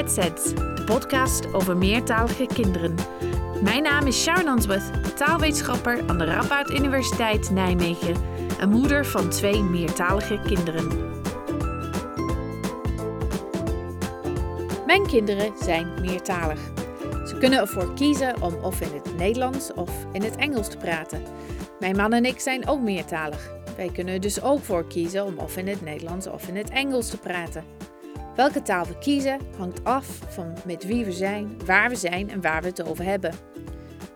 De podcast over meertalige kinderen. Mijn naam is Sharon Answorth, taalwetenschapper aan de Radboud Universiteit Nijmegen en moeder van twee meertalige kinderen. Mijn kinderen zijn meertalig. Ze kunnen ervoor kiezen om of in het Nederlands of in het Engels te praten. Mijn man en ik zijn ook meertalig. Wij kunnen er dus ook voor kiezen om of in het Nederlands of in het Engels te praten. Welke taal we kiezen hangt af van met wie we zijn, waar we zijn en waar we het over hebben.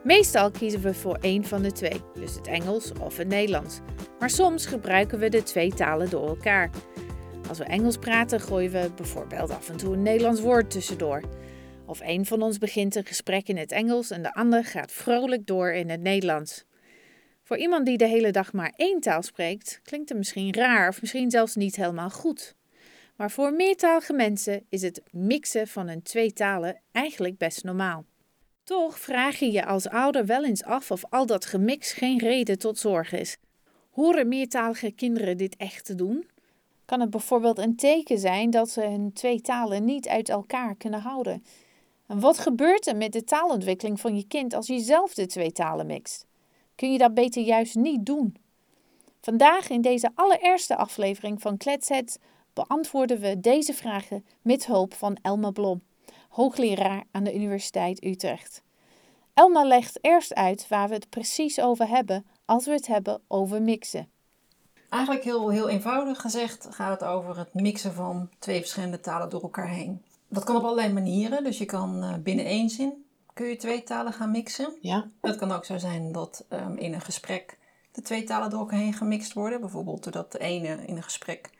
Meestal kiezen we voor één van de twee, dus het Engels of het Nederlands. Maar soms gebruiken we de twee talen door elkaar. Als we Engels praten, gooien we bijvoorbeeld af en toe een Nederlands woord tussendoor. Of een van ons begint een gesprek in het Engels en de ander gaat vrolijk door in het Nederlands. Voor iemand die de hele dag maar één taal spreekt, klinkt het misschien raar of misschien zelfs niet helemaal goed. Maar voor meertalige mensen is het mixen van een twee talen eigenlijk best normaal. Toch vraag je je als ouder wel eens af of al dat gemix geen reden tot zorg is. Horen meertalige kinderen dit echt te doen? Kan het bijvoorbeeld een teken zijn dat ze hun twee talen niet uit elkaar kunnen houden? En wat gebeurt er met de taalontwikkeling van je kind als je zelf de twee talen mixt? Kun je dat beter juist niet doen? Vandaag in deze allereerste aflevering van Kletsheads beantwoorden we deze vragen met hulp van Elma Blom, hoogleraar aan de Universiteit Utrecht. Elma legt eerst uit waar we het precies over hebben als we het hebben over mixen. Eigenlijk heel, heel eenvoudig gezegd gaat het over het mixen van twee verschillende talen door elkaar heen. Dat kan op allerlei manieren, dus je kan uh, binnen één zin kun je twee talen gaan mixen. Ja. Het kan ook zo zijn dat um, in een gesprek de twee talen door elkaar heen gemixt worden. Bijvoorbeeld doordat de ene in een gesprek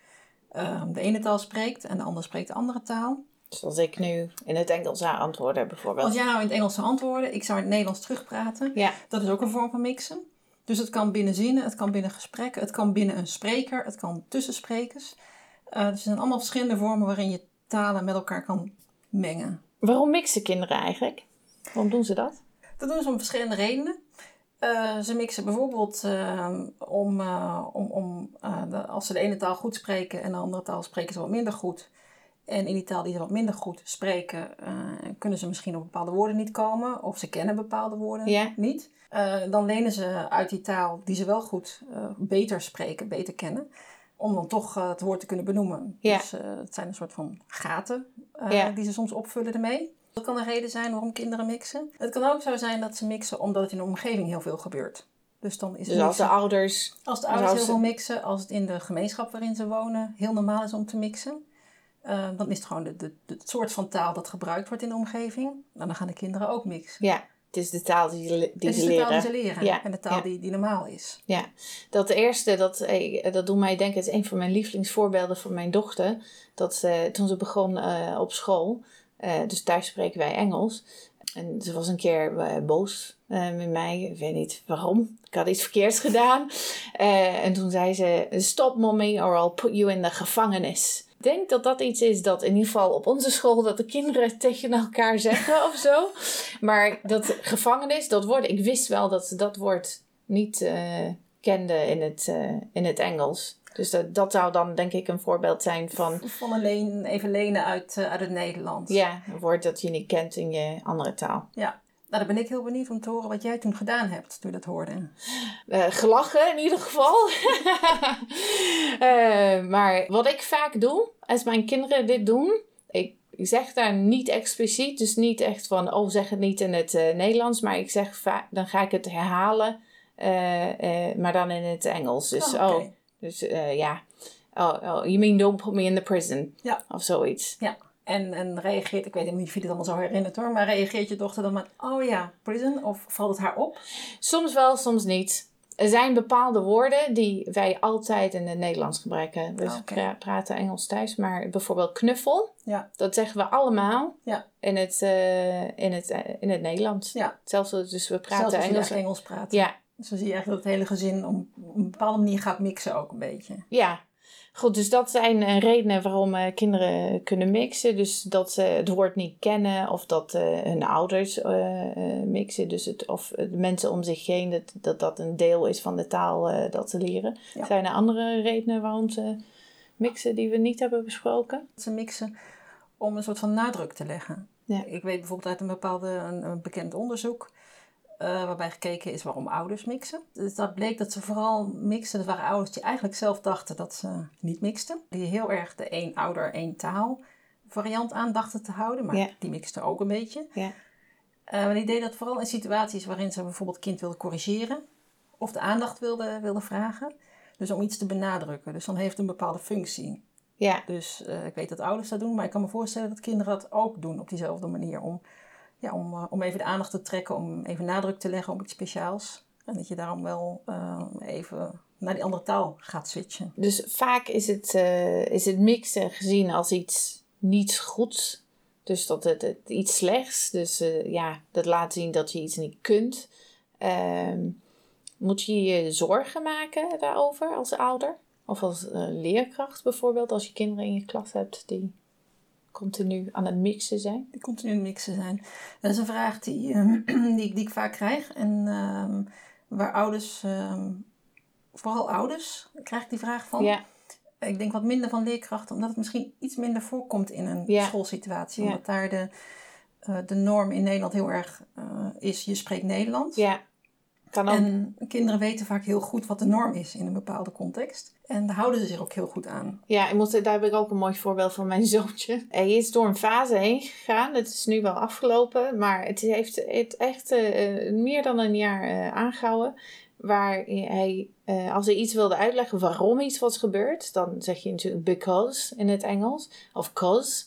um, de ene taal spreekt en de ander spreekt de andere taal. Dus als ik nu in het Engels zou antwoorden bijvoorbeeld. Als jij nou in het Engels zou antwoorden, ik zou in het Nederlands terugpraten. Ja. Dat is ook een vorm van mixen. Dus het kan binnen zinnen, het kan binnen gesprekken, het kan binnen een spreker, het kan tussen sprekers. Uh, dus er zijn allemaal verschillende vormen waarin je talen met elkaar kan mengen. Waarom mixen kinderen eigenlijk? Waarom doen ze dat? Dat doen ze om verschillende redenen. Uh, ze mixen bijvoorbeeld uh, om, uh, om, om de, als ze de ene taal goed spreken en de andere taal spreken ze wat minder goed. En in die taal die ze wat minder goed spreken, kunnen ze misschien op bepaalde woorden niet komen. Of ze kennen bepaalde woorden niet. dan lenen ze uit die taal die ze wel goed beter spreken, beter kennen. Om dan toch het woord te kunnen benoemen. Ja. Dus het zijn een soort van gaten die ze soms opvullen ermee. Dat kan een reden zijn waarom kinderen mixen. Het kan ook zo zijn dat ze mixen omdat het in de omgeving heel veel gebeurt. Dus, dan is dus als de ouders... Als de ouders heel veel mixen, als het in de gemeenschap waarin ze wonen heel normaal is om te mixen. Uh, dan is het gewoon de, de, de, het soort van taal dat gebruikt wordt in de omgeving. Nou, dan gaan de kinderen ook mixen. Ja, het is de taal die, die het is ze de leren. taal die ze leren Ja. en de taal Ja. die, die normaal is. Ja, dat eerste, dat, eh, dat doet mij denken, het is een van mijn lievelingsvoorbeelden van mijn dochter. Dat ze, toen ze begon eh, op school, eh, dus thuis spreken wij Engels. En ze was een keer eh, boos eh, met mij, ik weet niet waarom. Ik had iets verkeerds gedaan. En toen zei ze, stop mommy or I'll put you in the gevangenis. Ik denk dat dat iets is dat in ieder geval op onze school dat de kinderen tegen elkaar zeggen of zo. Maar dat gevangenis, dat woord, ik wist wel dat ze dat woord niet kende in het, in het Engels. Dus dat, dat zou dan denk ik een voorbeeld zijn van Van een leen, even lenen uit, eh, uit het Nederlands. ja, een woord dat je niet kent in je andere taal. ja. Nou, dan ben ik heel benieuwd om te horen wat jij toen gedaan hebt toen je dat hoorde. Eh, gelachen in ieder geval. Eh, maar wat ik vaak doe, als mijn kinderen dit doen, ik, zeg daar niet expliciet, dus niet echt van, oh zeg het niet in het Nederlands, maar ik zeg va- dan ga ik het herhalen, maar dan in het Engels. Dus, Oh, oh. Dus eh, ja, oh, oh, you mean don't put me in the prison? Ja. Of zoiets. Ja. En, en reageert, ik weet niet of je dit allemaal zo herinnert hoor, maar reageert je dochter dan met, oh ja, prison? Of valt het haar op? Soms wel, soms niet. Er zijn bepaalde woorden die wij altijd in het Nederlands gebruiken. Dus we pra- praten Engels thuis. Maar bijvoorbeeld knuffel, Ja. dat zeggen we allemaal Ja. in, het, eh, in, het, eh, in het Nederlands. Ja. Zelfs dus we Zelfs praten als je Engels. Engels praat. Ja, Dus dan zie je eigenlijk dat het hele gezin op een bepaalde manier gaat mixen ook een beetje. ja. Goed, dus dat zijn eh, redenen waarom eh, kinderen kunnen mixen. Dus dat ze het woord niet kennen of dat eh, hun ouders mixen. Dus het, of de mensen om zich heen, dat, dat dat een deel is van de taal dat ze leren. Ja. Zijn er andere redenen waarom ze mixen die we niet hebben besproken? Ze mixen om een soort van nadruk te leggen. Ja. Ik weet bijvoorbeeld uit een bepaalde een, een bekend onderzoek. Eh, waarbij gekeken is waarom ouders mixen. Dus dat bleek dat ze vooral mixen. Dat waren ouders die eigenlijk zelf dachten dat ze niet mixten. Die heel erg de één ouder, één taal variant aan dachten te houden. Maar Ja. die mixten ook een beetje. Ja. Eh, maar die deden dat vooral in situaties waarin ze bijvoorbeeld kind wilden corrigeren. Of de aandacht wilden wilde vragen. Dus om iets te benadrukken. Dus dan heeft het een bepaalde functie. Ja. Dus eh, ik weet dat ouders dat doen, maar ik kan me voorstellen dat kinderen dat ook doen op diezelfde manier. Om, ja, om, eh, om even de aandacht te trekken, om even nadruk te leggen op iets speciaals. En dat je daarom wel eh, even naar die andere taal gaat switchen. Dus vaak is het, eh, is het mixen gezien als iets niet goeds. Dus dat het, het iets slechts. Dus ja, dat laat zien dat je iets niet kunt. Ehm, moet je je zorgen maken daarover als ouder? Of als leerkracht bijvoorbeeld, als je kinderen in je klas hebt die continu aan het mixen zijn? Die continu aan het mixen zijn. Dat is een vraag die, eh, die, ik- die ik vaak krijg. En ehm, waar ouders, ehm, vooral ouders, krijg ik die vraag van. Ja, Ik denk wat minder van leerkrachten, omdat het misschien iets minder voorkomt in een Ja. schoolsituatie. Ja. Omdat daar de, eh, de norm in Nederland heel erg eh, is, je spreekt Nederlands. ja. Kan ook. En kinderen weten vaak heel goed wat de norm is in een bepaalde context. En daar houden ze zich ook heel goed aan. Ja, ik moet, daar heb ik ook een mooi voorbeeld van mijn zoontje. Hij is door een fase heen gegaan. Het is nu wel afgelopen, maar het heeft het echt eh, meer dan een jaar eh, aangehouden. Waar hij, eh, als hij iets wilde uitleggen waarom iets was gebeurd, dan zeg je natuurlijk because in het Engels, of cause.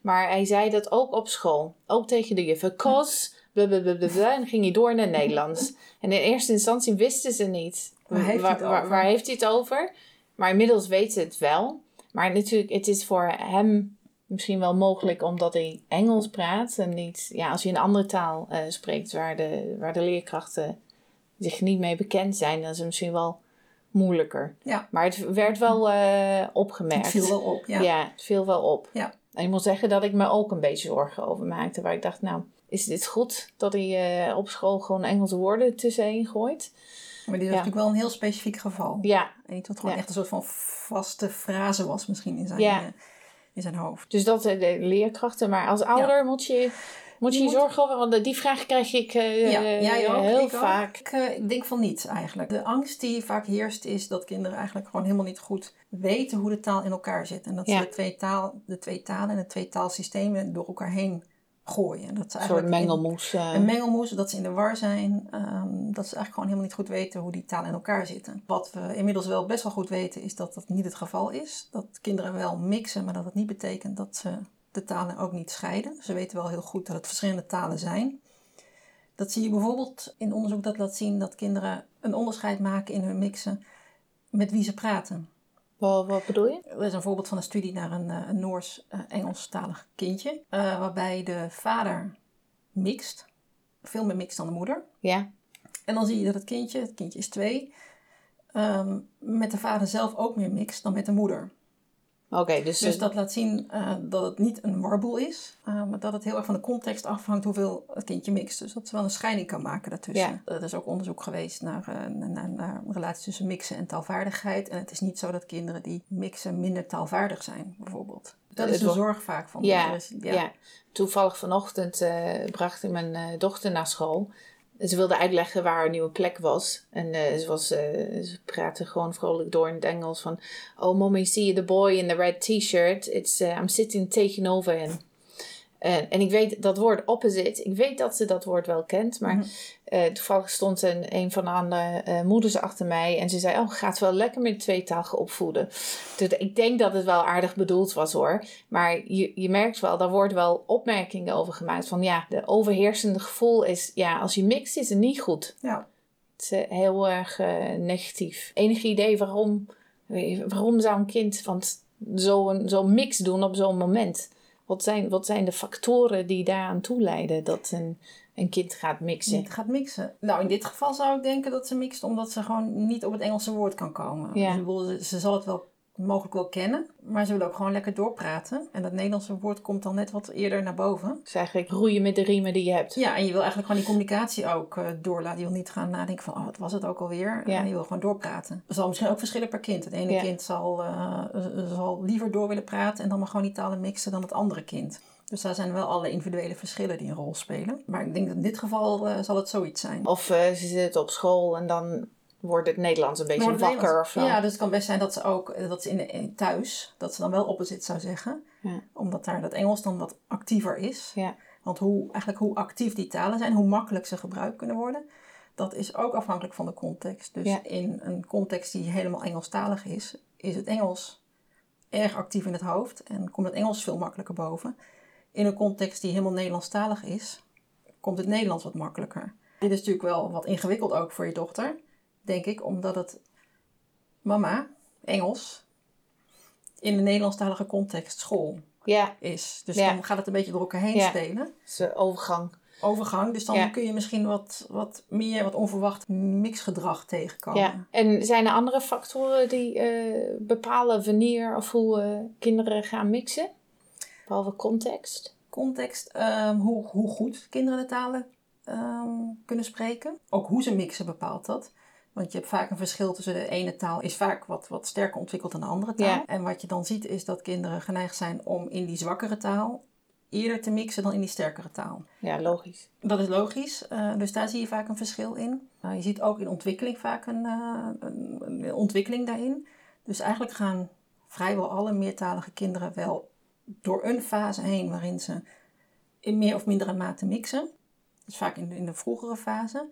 Maar hij zei dat ook op school, ook tegen de juffen. Cause, blablabla, en dan ging hij door naar Nederlands. En in eerste instantie wisten ze niet Waar heeft hij het waar, over? waar heeft hij het over. Maar inmiddels weten ze het wel. Maar natuurlijk, het is voor hem misschien wel mogelijk omdat hij Engels praat. En niet, ja, als je een andere taal eh, spreekt waar de, waar de leerkrachten zich niet mee bekend zijn, dan is het misschien wel moeilijker. Ja, Maar het werd wel eh, opgemerkt. het viel wel op. Ja. Ja. het viel wel op. Ja. En ik moet zeggen dat ik me ook een beetje zorgen over maakte. Waar ik dacht, nou, is dit goed dat hij eh, op school gewoon Engelse woorden tussenin gooit? Maar dit was Ja. natuurlijk wel een heel specifiek geval. Ja, En niet wat gewoon Ja. echt een soort van vaste frase was misschien in zijn, Ja. eh, in zijn hoofd. Dus dat zijn de leerkrachten. Maar als ouder moet je moet je, Je moet- zorgen over. Want die vraag krijg ik eh, Ja, ook. heel ik vaak. Ik, eh, ik denk van niet eigenlijk. De angst die vaak heerst is dat kinderen eigenlijk gewoon helemaal niet goed weten hoe de taal in elkaar zit. En dat ze de twee, taal, de twee talen en de twee taalsystemen door elkaar heen gooien. En dat ze Een soort in- mengelmoes. eh. Een mengelmoes, dat ze in de war zijn. ehm, dat ze eigenlijk gewoon helemaal niet goed weten hoe die talen in elkaar zitten. Wat we inmiddels wel best wel goed weten is dat dat niet het geval is. Dat kinderen wel mixen, maar dat het niet betekent dat ze de talen ook niet scheiden. Ze weten wel heel goed dat het verschillende talen zijn. Dat zie je bijvoorbeeld in onderzoek dat laat zien dat kinderen een onderscheid maken in hun mixen met wie ze praten. Wat, wat bedoel je? Er is een voorbeeld van een studie naar een, eh, een Noors-Engelstalig kindje. eh, waarbij de vader mixt. Veel meer mixt dan de moeder. Ja. En dan zie je dat het kindje, het kindje is twee, ehm, met de vader zelf ook meer mixt dan met de moeder. Oké, dus, Dus eh, dat laat zien eh, dat het niet een warboel is, eh, maar dat het heel erg van de context afhangt hoeveel het kindje mixt. Dus dat ze wel een scheiding kan maken daartussen. Er is ook onderzoek geweest naar, eh, naar, naar relaties tussen mixen en taalvaardigheid. En het is niet zo dat kinderen die mixen minder taalvaardig zijn, bijvoorbeeld. Dat is de zorg vaak van. ja, er is- ja. toevallig vanochtend bracht ik mijn dochter naar school. Ze wilde uitleggen waar haar nieuwe plek was. En eh, ze, was, eh, ze praatte gewoon vrolijk door in het Engels van... Oh, mommy, see the boy in the red t-shirt. It's, eh, I'm sitting taking over him. En, en ik weet dat woord opposite. Ik weet dat ze dat woord wel kent. Maar Mhm. eh, toevallig stond een, een van de andere eh, moeders achter mij. En ze zei, oh, gaat wel lekker met tweetalige opvoeden. Dus ik denk dat het wel aardig bedoeld was hoor. Maar je, je merkt wel, daar wordt wel opmerkingen over gemaakt. Van ja, de overheersende gevoel is, ja, als je mixt is het niet goed. Ja. Het is eh, heel erg eh, negatief. Enig idee waarom, waarom zou een kind want zo'n zo'n mix doen op zo'n moment? Wat zijn, wat zijn de factoren die daaraan toeleiden dat een, een kind gaat mixen? Niet gaat mixen. Nou, in dit geval zou ik denken dat ze mixt omdat ze gewoon niet op het Engelse woord kan komen. Ja. Dus ik bedoel, ze, ze zal het wel mogelijk wel kennen, maar ze willen ook gewoon lekker doorpraten. En dat Nederlandse woord komt dan net wat eerder naar boven. Dus eigenlijk roeien met de riemen die je hebt. Ja, en je wil eigenlijk gewoon die communicatie ook uh, doorlaten. Je wil niet gaan nadenken van, oh, wat was het ook alweer? Ja. En je wil gewoon doorpraten. Er zal misschien ook verschillen per kind. Het ene kind zal, uh, zal liever door willen praten en dan maar gewoon die talen mixen dan het andere kind. Dus daar zijn wel alle individuele verschillen die een rol spelen. Maar ik denk dat in dit geval uh, zal het zoiets zijn. Of ze zitten op school en dan wordt het Nederlands een beetje wakker of zo. Ja, dus het kan best zijn dat ze ook dat ze in, in thuis, dat ze dan wel opposite zou zeggen. Ja. Omdat daar dat Engels dan wat actiever is. Ja. Want hoe, eigenlijk hoe actief die talen zijn, hoe makkelijk ze gebruikt kunnen worden, dat is ook afhankelijk van de context. Dus in een context die helemaal Engelstalig is, is het Engels erg actief in het hoofd en komt het Engels veel makkelijker boven. In een context die helemaal Nederlandstalig is, komt het Nederlands wat makkelijker. Dit is natuurlijk wel wat ingewikkeld ook voor je dochter denk ik, omdat het mama, Engels, in een Nederlandstalige context school ja. is. Dus dan gaat het een beetje door elkaar heen ja. spelen. Dus overgang. Overgang, dus dan kun je misschien wat, wat meer, wat onverwacht mixgedrag tegenkomen. Ja. En zijn er andere factoren die uh, bepalen wanneer of hoe uh, kinderen gaan mixen? Behalve context? Context, um, hoe, hoe goed kinderen de talen um, kunnen spreken. Ook hoe ze mixen bepaalt dat. Want je hebt vaak een verschil tussen de ene taal is vaak wat, wat sterker ontwikkeld dan de andere taal. En wat je dan ziet is dat kinderen geneigd zijn om in die zwakkere taal eerder te mixen dan in die sterkere taal. Ja, logisch. Dat is logisch. Uh, dus daar zie je vaak een verschil in. Uh, je ziet ook in ontwikkeling vaak een, uh, een, een, ontwikkeling daarin. Dus eigenlijk gaan vrijwel alle meertalige kinderen wel door een fase heen waarin ze in meer of mindere mate mixen. Dus vaak in in de vroegere fase.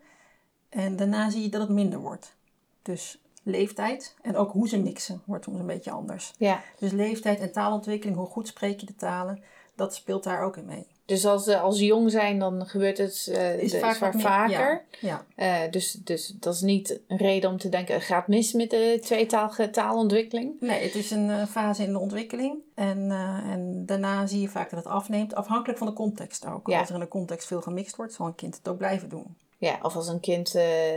En daarna zie je dat het minder wordt. Dus leeftijd en ook hoe ze mixen wordt soms een beetje anders. Ja. Dus leeftijd en taalontwikkeling, hoe goed spreek je de talen, dat speelt daar ook in mee. Dus als ze als jong zijn, dan gebeurt het uh, is vaak vaak vaker. Ja. ja. Uh, dus, dus dat is niet een reden om te denken, het gaat mis met de tweetalige taalontwikkeling? Nee, het is een uh, fase in de ontwikkeling. En, en daarna zie je vaak dat het afneemt, afhankelijk van de context ook. Ja. Als er in de context veel gemixt wordt, zal een kind het ook blijven doen. Ja, of als een kind uh,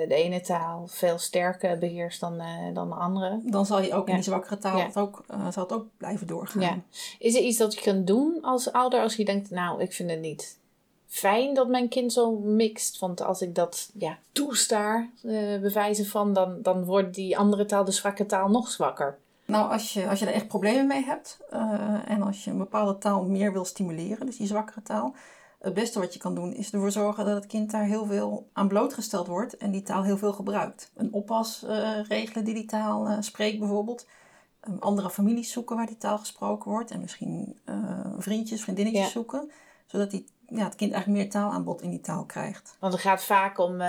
de ene taal veel sterker beheerst dan, uh, dan de andere. Dan zal je ook in die zwakkere taal het ook, uh, zal het ook blijven doorgaan. Ja. Is er iets dat je kunt doen als ouder als je denkt, nou, ik vind het niet fijn dat mijn kind zo mixt. Want als ik dat ja, toesta, bewijzen van, dan, dan wordt die andere taal, de zwakke taal, nog zwakker. Nou, als je, als je er echt problemen mee hebt en als je een bepaalde taal meer wil stimuleren, dus die zwakkere taal, het beste wat je kan doen is ervoor zorgen dat het kind daar heel veel aan blootgesteld wordt en die taal heel veel gebruikt. Een oppas uh, regelen die die taal uh, spreekt bijvoorbeeld. Um, andere families zoeken waar die taal gesproken wordt en misschien uh, vriendjes, vriendinnetjes zoeken. Zodat die, ja, het kind eigenlijk meer taalaanbod in die taal krijgt. Want het gaat vaak om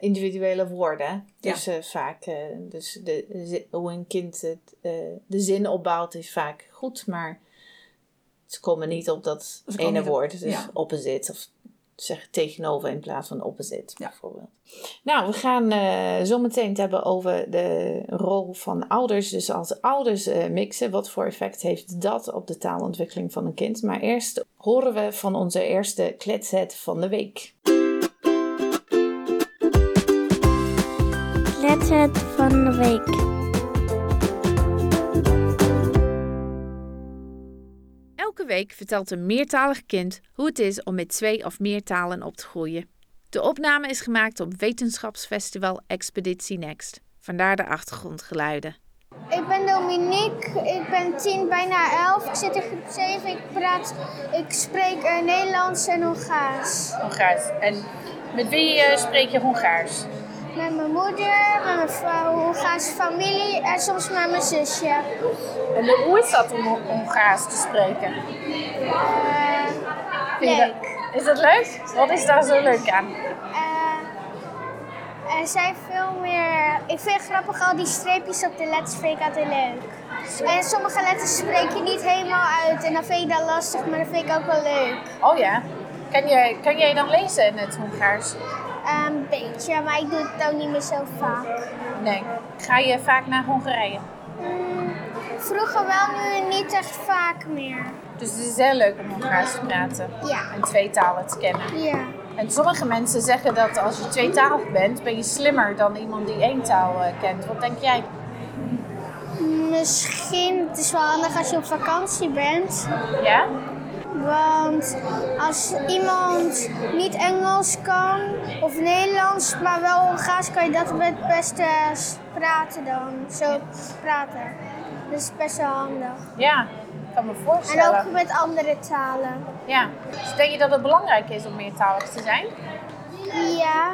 individuele woorden. Dus ja. vaak, dus de, hoe een kind het, de zin opbouwt is vaak goed, maar ze komen niet op dat ene woord, dus ja. opposite of zeg tegenover in plaats van opposite ja. bijvoorbeeld. Nou, we gaan uh, zo meteen het hebben over de rol van ouders. Dus als ouders uh, mixen, wat voor effect heeft dat op de taalontwikkeling van een kind? Maar eerst horen we van onze eerste kletset van de week. Kletset van de week. Week vertelt een meertalig kind hoe het is om met twee of meer talen op te groeien. De opname is gemaakt op wetenschapsfestival Expeditie Next. Vandaar de achtergrondgeluiden. Ik ben Dominique, ik ben tien, bijna elf. Ik zit in groep 7, ik praat, ik spreek uh, Nederlands en Hongaars. Hongaars. En met wie uh, spreek je Hongaars? Met mijn moeder, met mijn vrouw, Hongaarse familie en soms met mijn zusje. En hoe is dat om Hongaars te spreken? Uh, leuk. Is dat leuk? Wat is daar zo leuk aan? Uh, er zijn veel meer... Ik vind het grappig, al die streepjes op de letters vind ik altijd leuk. En sommige letters spreek je niet helemaal uit en dan vind ik dat lastig, maar dat vind ik ook wel leuk. Oh ja? Kan jij, kan jij dan lezen in het Hongaars? Een beetje, maar ik doe het ook niet meer zo vaak. Nee. Ga je vaak naar Hongarije? Mm, vroeger wel, nu niet echt vaak meer. Dus het is heel leuk om Hongaars te praten. Ja. En twee talen te kennen. Ja. En sommige mensen zeggen dat als je tweetalig bent, ben je slimmer dan iemand die één taal uh, kent. Wat denk jij? Mm, misschien, het is wel handig als je op vakantie bent. Ja? Want als iemand niet Engels kan of Nederlands, maar wel Hongaars, kan je dat het beste praten dan. Zo praten. Dat is best wel handig. Ja, ik kan me En voorstellen. ook met andere talen. Ja. Dus denk je dat het belangrijk is om meertalig te zijn? Ja,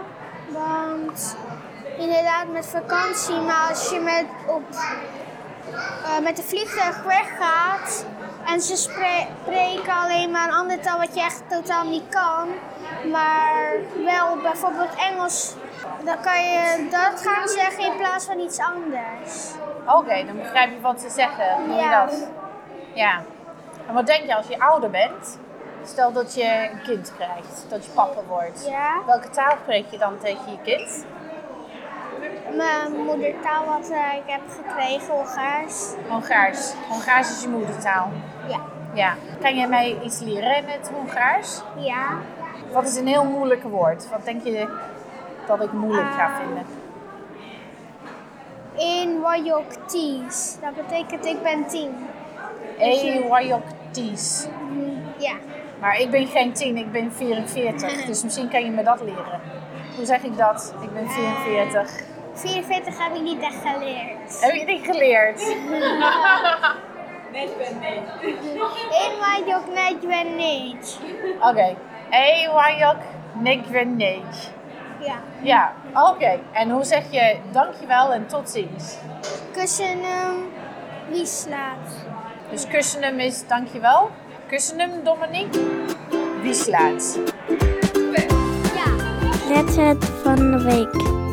want inderdaad met vakantie, maar als je met, op, eh, met de vliegtuig weggaat en ze spre- spreken alleen maar een andere taal wat je echt totaal niet kan, maar wel bijvoorbeeld Engels, dan kan je dat gaan zeggen in plaats van iets anders. Oké, dan begrijp je wat ze zeggen. Doe Ja. dat? Ja. En wat denk je als je ouder bent? Stel dat je een kind krijgt, dat je papa wordt. Ja, Welke taal spreek je dan tegen je kind? mijn moedertaal wat eh, ik heb gekregen, Hongaars. Hongaars. Hongaars is je moedertaal. Ja. Ja. Kan jij mij iets leren in het Hongaars? Ja. Wat is een heel moeilijk woord? Wat denk je dat ik moeilijk ga Ah. vinden? In Wajok. Dat betekent ik ben tien. Ewajoktis. Ja. Maar ik ben geen 10, ik ben 44. Dus misschien kan je me dat leren. Hoe zeg ik dat? Ik ben 44. 44 heb ik niet echt geleerd. Heb je niet geleerd? Net ben niet. Oké. Ewajok nikwenej. Ja. Ja, oké. En hoe zeg je dankjewel en tot ziens? Kussen hem wie slaat. Dus kussenem is dankjewel. Kussenem, Dominique. Wie slaat? Ja. Letter van de week.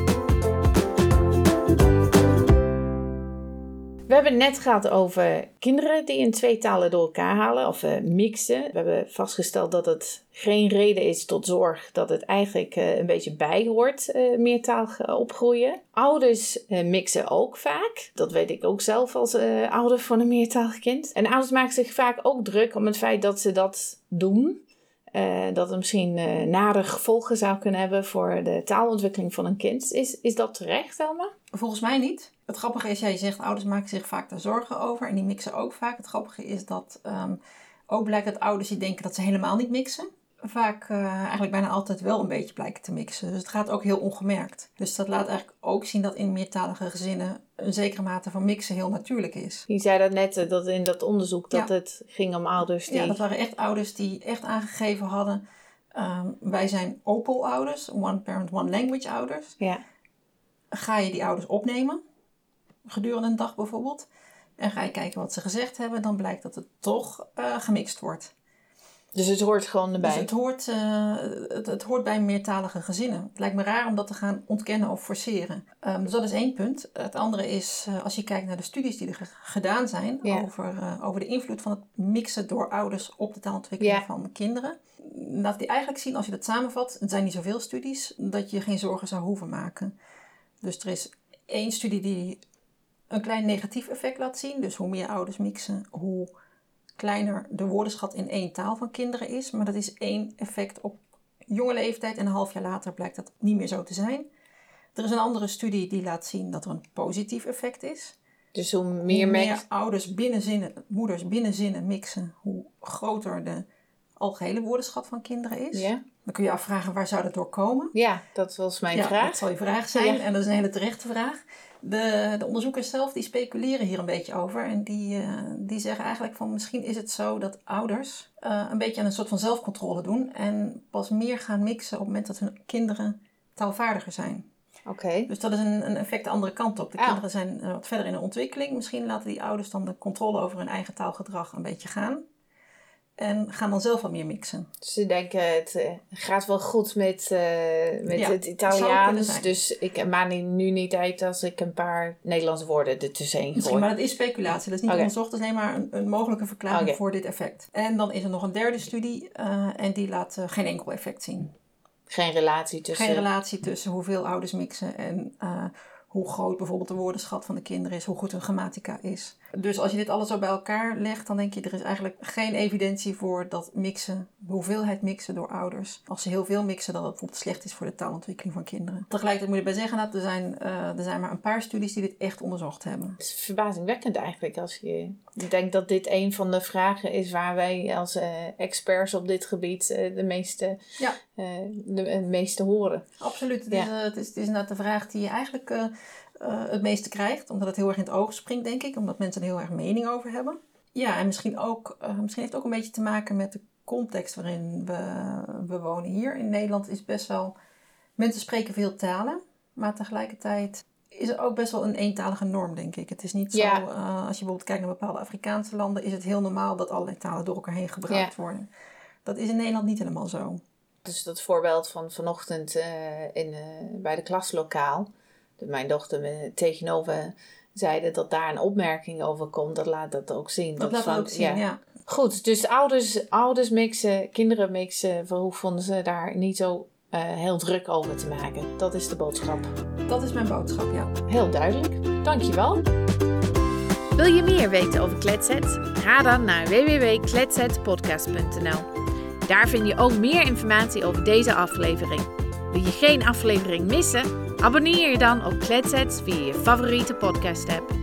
Hebben het net gehad over kinderen die in twee talen door elkaar halen of eh, mixen. We hebben vastgesteld dat het geen reden is tot zorg, dat het eigenlijk eh, een beetje bijhoort, eh meertalig opgroeien. Ouders mixen ook vaak. Dat weet ik ook zelf als ouder van een meertalig kind. En ouders maken zich vaak ook druk om het feit dat ze dat doen. Eh, dat het misschien eh nare gevolgen zou kunnen hebben voor de taalontwikkeling van een kind. Is, is dat terecht, Elma? Volgens mij niet. Het grappige is, jij zegt ouders maken zich vaak daar zorgen over en die mixen ook vaak. Het grappige is dat ehm, ook blijkt dat ouders die denken dat ze helemaal niet mixen, vaak eh, eigenlijk bijna altijd wel een beetje blijken te mixen. Dus het gaat ook heel ongemerkt. Dus dat laat eigenlijk ook zien dat in meertalige gezinnen een zekere mate van mixen heel natuurlijk is. Je zei dat net, eh, dat in dat onderzoek, dat Ja. het ging om ouders die... Ja, dat waren echt ouders die echt aangegeven hadden. ehm, wij zijn OPAL-ouders, One Parent, One Language ouders. Ja. ga je die ouders opnemen, gedurende een dag bijvoorbeeld, en ga je kijken wat ze gezegd hebben, dan blijkt dat het toch eh, gemixt wordt. Dus het hoort gewoon erbij. Dus het hoort, eh, het, het hoort bij meertalige gezinnen. Het lijkt me raar om dat te gaan ontkennen of forceren. Ehm, dus dat is één punt. Het andere is, eh, als je kijkt naar de studies die er ge- gedaan zijn Ja. over, eh, over de invloed van het mixen door ouders op de taalontwikkeling Ja. van kinderen. Laat die eigenlijk zien, als je dat samenvat, het zijn niet zoveel studies, dat je geen zorgen zou hoeven maken. Dus er is één studie die een klein negatief effect laat zien. Dus hoe meer ouders mixen, hoe kleiner de woordenschat in één taal van kinderen is. Maar dat is één effect op jonge leeftijd en een half jaar later blijkt dat niet meer zo te zijn. Er is een andere studie die laat zien dat er een positief effect is. Dus hoe meer Hoe meer ouders binnen zinnen, moeders binnen zinnen mixen, hoe groter de algehele woordenschat van kinderen is. Ja? Dan kun je afvragen waar zou dat door komen? ja, dat was mijn ja, vraag. dat zal je vraag zijn Ja. en dat is een hele terechte vraag. De, de onderzoekers zelf die speculeren hier een beetje over en die, eh, die zeggen eigenlijk van misschien is het zo dat ouders eh, een beetje aan een soort van zelfcontrole doen en pas meer gaan mixen op het moment dat hun kinderen taalvaardiger zijn. Oké. Dus dat is een, een effect de andere kant op. De Ah. kinderen zijn eh, wat verder in de ontwikkeling. Misschien laten die ouders dan de controle over hun eigen taalgedrag een beetje gaan. En gaan dan zelf wat meer mixen. Dus ze denken, het eh, gaat wel goed met, eh, met Ja, het Italiaans. Dus ik maak nu niet uit als ik een paar Nederlandse woorden Misschien, gooi. maar dat is speculatie. Dat is niet Oké. onderzocht. Dat is alleen maar een, een mogelijke verklaring voor dit effect. En dan is er nog een derde studie. eh, en die laat geen enkel effect zien. Geen relatie tussen... Geen relatie tussen hoeveel ouders mixen en hoe groot bijvoorbeeld de woordenschat van de kinderen is. Hoe goed hun grammatica is. Dus als je dit alles zo bij elkaar legt, dan denk je er is eigenlijk geen evidentie voor dat mixen, de hoeveelheid mixen door ouders, als ze heel veel mixen, dat het bijvoorbeeld slecht is voor de taalontwikkeling van kinderen. Tegelijkertijd moet je bij zeggen dat er zijn, uh, er zijn maar een paar studies die dit echt onderzocht hebben. Het is verbazingwekkend eigenlijk als je denkt dat dit een van de vragen is waar wij als uh, experts op dit gebied uh, de, meeste, ja. de, de, meeste horen. Absoluut. Het, ja. is, het, is, het is inderdaad de vraag die je eigenlijk uh, het meeste krijgt. Omdat het heel erg in het oog springt, denk ik. Omdat mensen er heel erg mening over hebben. Ja, en misschien, ook, uh, misschien heeft het ook een beetje te maken met de context waarin we, we wonen. Hier in Nederland is best wel... Mensen spreken veel talen. Maar tegelijkertijd is er ook best wel een eentalige norm, denk ik. Het is niet zo... Uh, als je bijvoorbeeld kijkt naar bepaalde Afrikaanse landen... is het heel normaal dat allerlei talen door elkaar heen gebruikt ja. worden. Dat is in Nederland niet helemaal zo. Dus dat voorbeeld van vanochtend in, bij de klaslokaal mijn dochter tegenover zeiden dat daar een opmerking over komt, dat laat dat ook zien. Dat, laat van, ook zien, ja. Goed, dus ouders, ouders mixen, kinderen mixen, hoe vonden ze daar niet zo uh, heel druk over te maken? Dat is de boodschap. Dat is mijn boodschap, ja. Heel duidelijk. Dankjewel. Wil je meer weten over Kletset? Ga dan naar www.kletsetpodcast.nl. Daar vind je ook meer informatie over deze aflevering. Wil je geen aflevering missen? Abonneer je dan op Kletsets via je favoriete podcast app.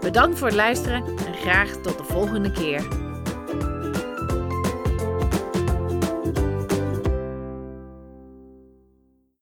Bedankt voor het luisteren en graag tot de volgende keer.